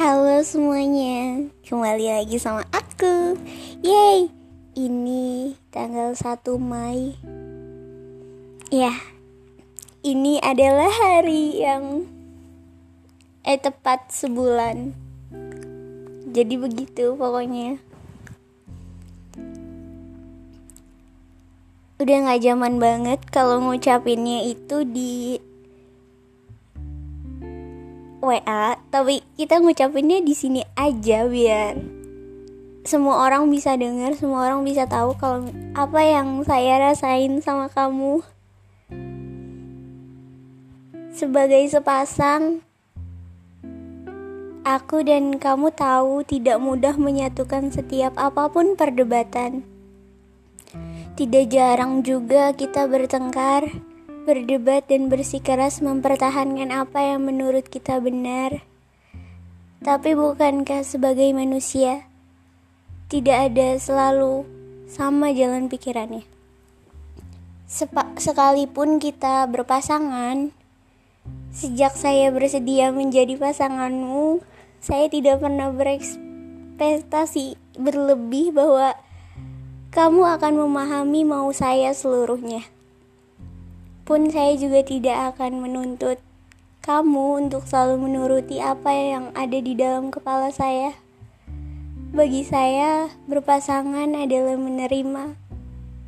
Halo semuanya, kembali lagi sama aku. Yeay, ini tanggal 1 Mei. Ya, ini adalah hari yang Eh tepat sebulan. Jadi begitu pokoknya. Udah gak zaman banget kalau ngucapinnya itu di WA, tapi kita ngucapinnya di sini aja biar semua orang bisa dengar, semua orang bisa tahu kalau apa yang saya rasain sama kamu. Sebagai sepasang, aku dan kamu tahu tidak mudah menyatukan setiap apa pun perdebatan. Tidak jarang juga kita bertengkar berdebat dan bersikeras mempertahankan apa yang menurut kita benar. Tapi bukankah sebagai manusia tidak ada selalu sama jalan pikirannya? Sepa sekalipun kita berpasangan, sejak saya bersedia menjadi pasanganmu, saya tidak pernah berekspektasi berlebih bahwa kamu akan memahami mau saya seluruhnya pun saya juga tidak akan menuntut kamu untuk selalu menuruti apa yang ada di dalam kepala saya. Bagi saya, berpasangan adalah menerima,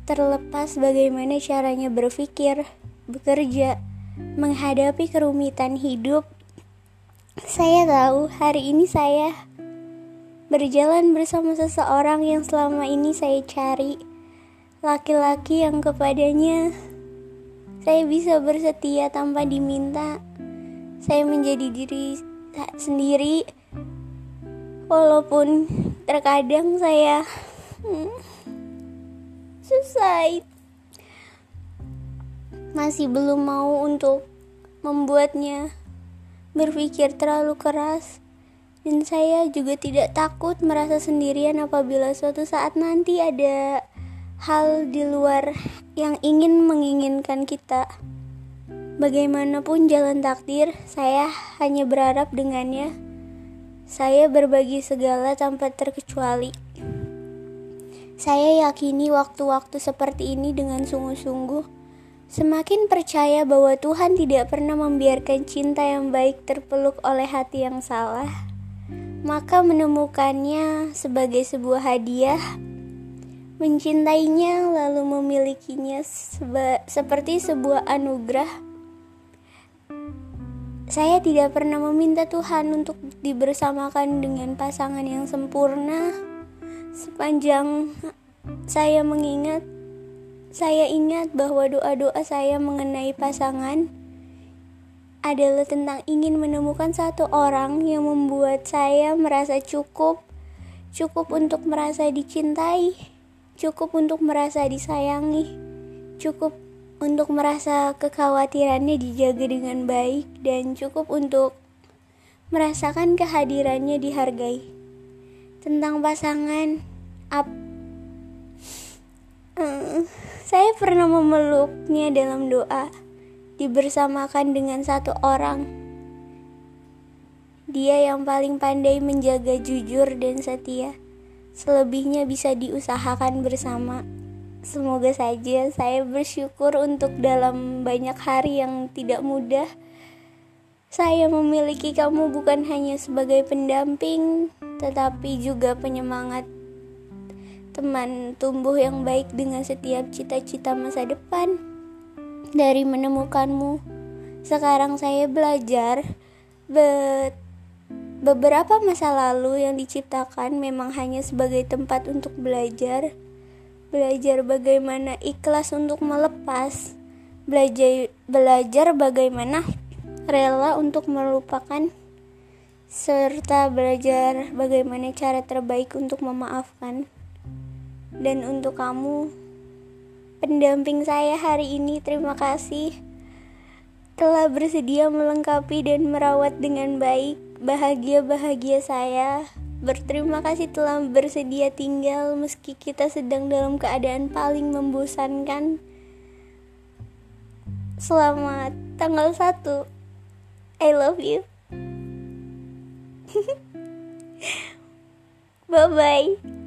terlepas bagaimana caranya berpikir, bekerja, menghadapi kerumitan hidup. Saya tahu hari ini saya berjalan bersama seseorang yang selama ini saya cari, laki-laki yang kepadanya saya bisa bersetia tanpa diminta. Saya menjadi diri sendiri, walaupun terkadang saya hmm, selesai masih belum mau untuk membuatnya berpikir terlalu keras. Dan saya juga tidak takut merasa sendirian apabila suatu saat nanti ada hal di luar yang ingin menginginkan kita. Bagaimanapun jalan takdir, saya hanya berharap dengannya. Saya berbagi segala tanpa terkecuali. Saya yakini waktu-waktu seperti ini dengan sungguh-sungguh. Semakin percaya bahwa Tuhan tidak pernah membiarkan cinta yang baik terpeluk oleh hati yang salah, maka menemukannya sebagai sebuah hadiah Mencintainya lalu memilikinya seba, seperti sebuah anugerah. Saya tidak pernah meminta Tuhan untuk dibersamakan dengan pasangan yang sempurna. Sepanjang saya mengingat, saya ingat bahwa doa-doa saya mengenai pasangan adalah tentang ingin menemukan satu orang yang membuat saya merasa cukup, cukup untuk merasa dicintai cukup untuk merasa disayangi, cukup untuk merasa kekhawatirannya dijaga dengan baik, dan cukup untuk merasakan kehadirannya dihargai. Tentang pasangan, up, uh, saya pernah memeluknya dalam doa, dibersamakan dengan satu orang. Dia yang paling pandai menjaga jujur dan setia selebihnya bisa diusahakan bersama. Semoga saja saya bersyukur untuk dalam banyak hari yang tidak mudah. Saya memiliki kamu bukan hanya sebagai pendamping, tetapi juga penyemangat teman tumbuh yang baik dengan setiap cita-cita masa depan. Dari menemukanmu, sekarang saya belajar bet Beberapa masa lalu yang diciptakan memang hanya sebagai tempat untuk belajar, belajar bagaimana ikhlas untuk melepas, belajar belajar bagaimana rela untuk melupakan. Serta belajar bagaimana cara terbaik untuk memaafkan. Dan untuk kamu pendamping saya hari ini terima kasih. Telah bersedia melengkapi dan merawat dengan baik bahagia-bahagia saya. Berterima kasih telah bersedia tinggal meski kita sedang dalam keadaan paling membosankan. Selamat tanggal 1. I love you. Bye bye.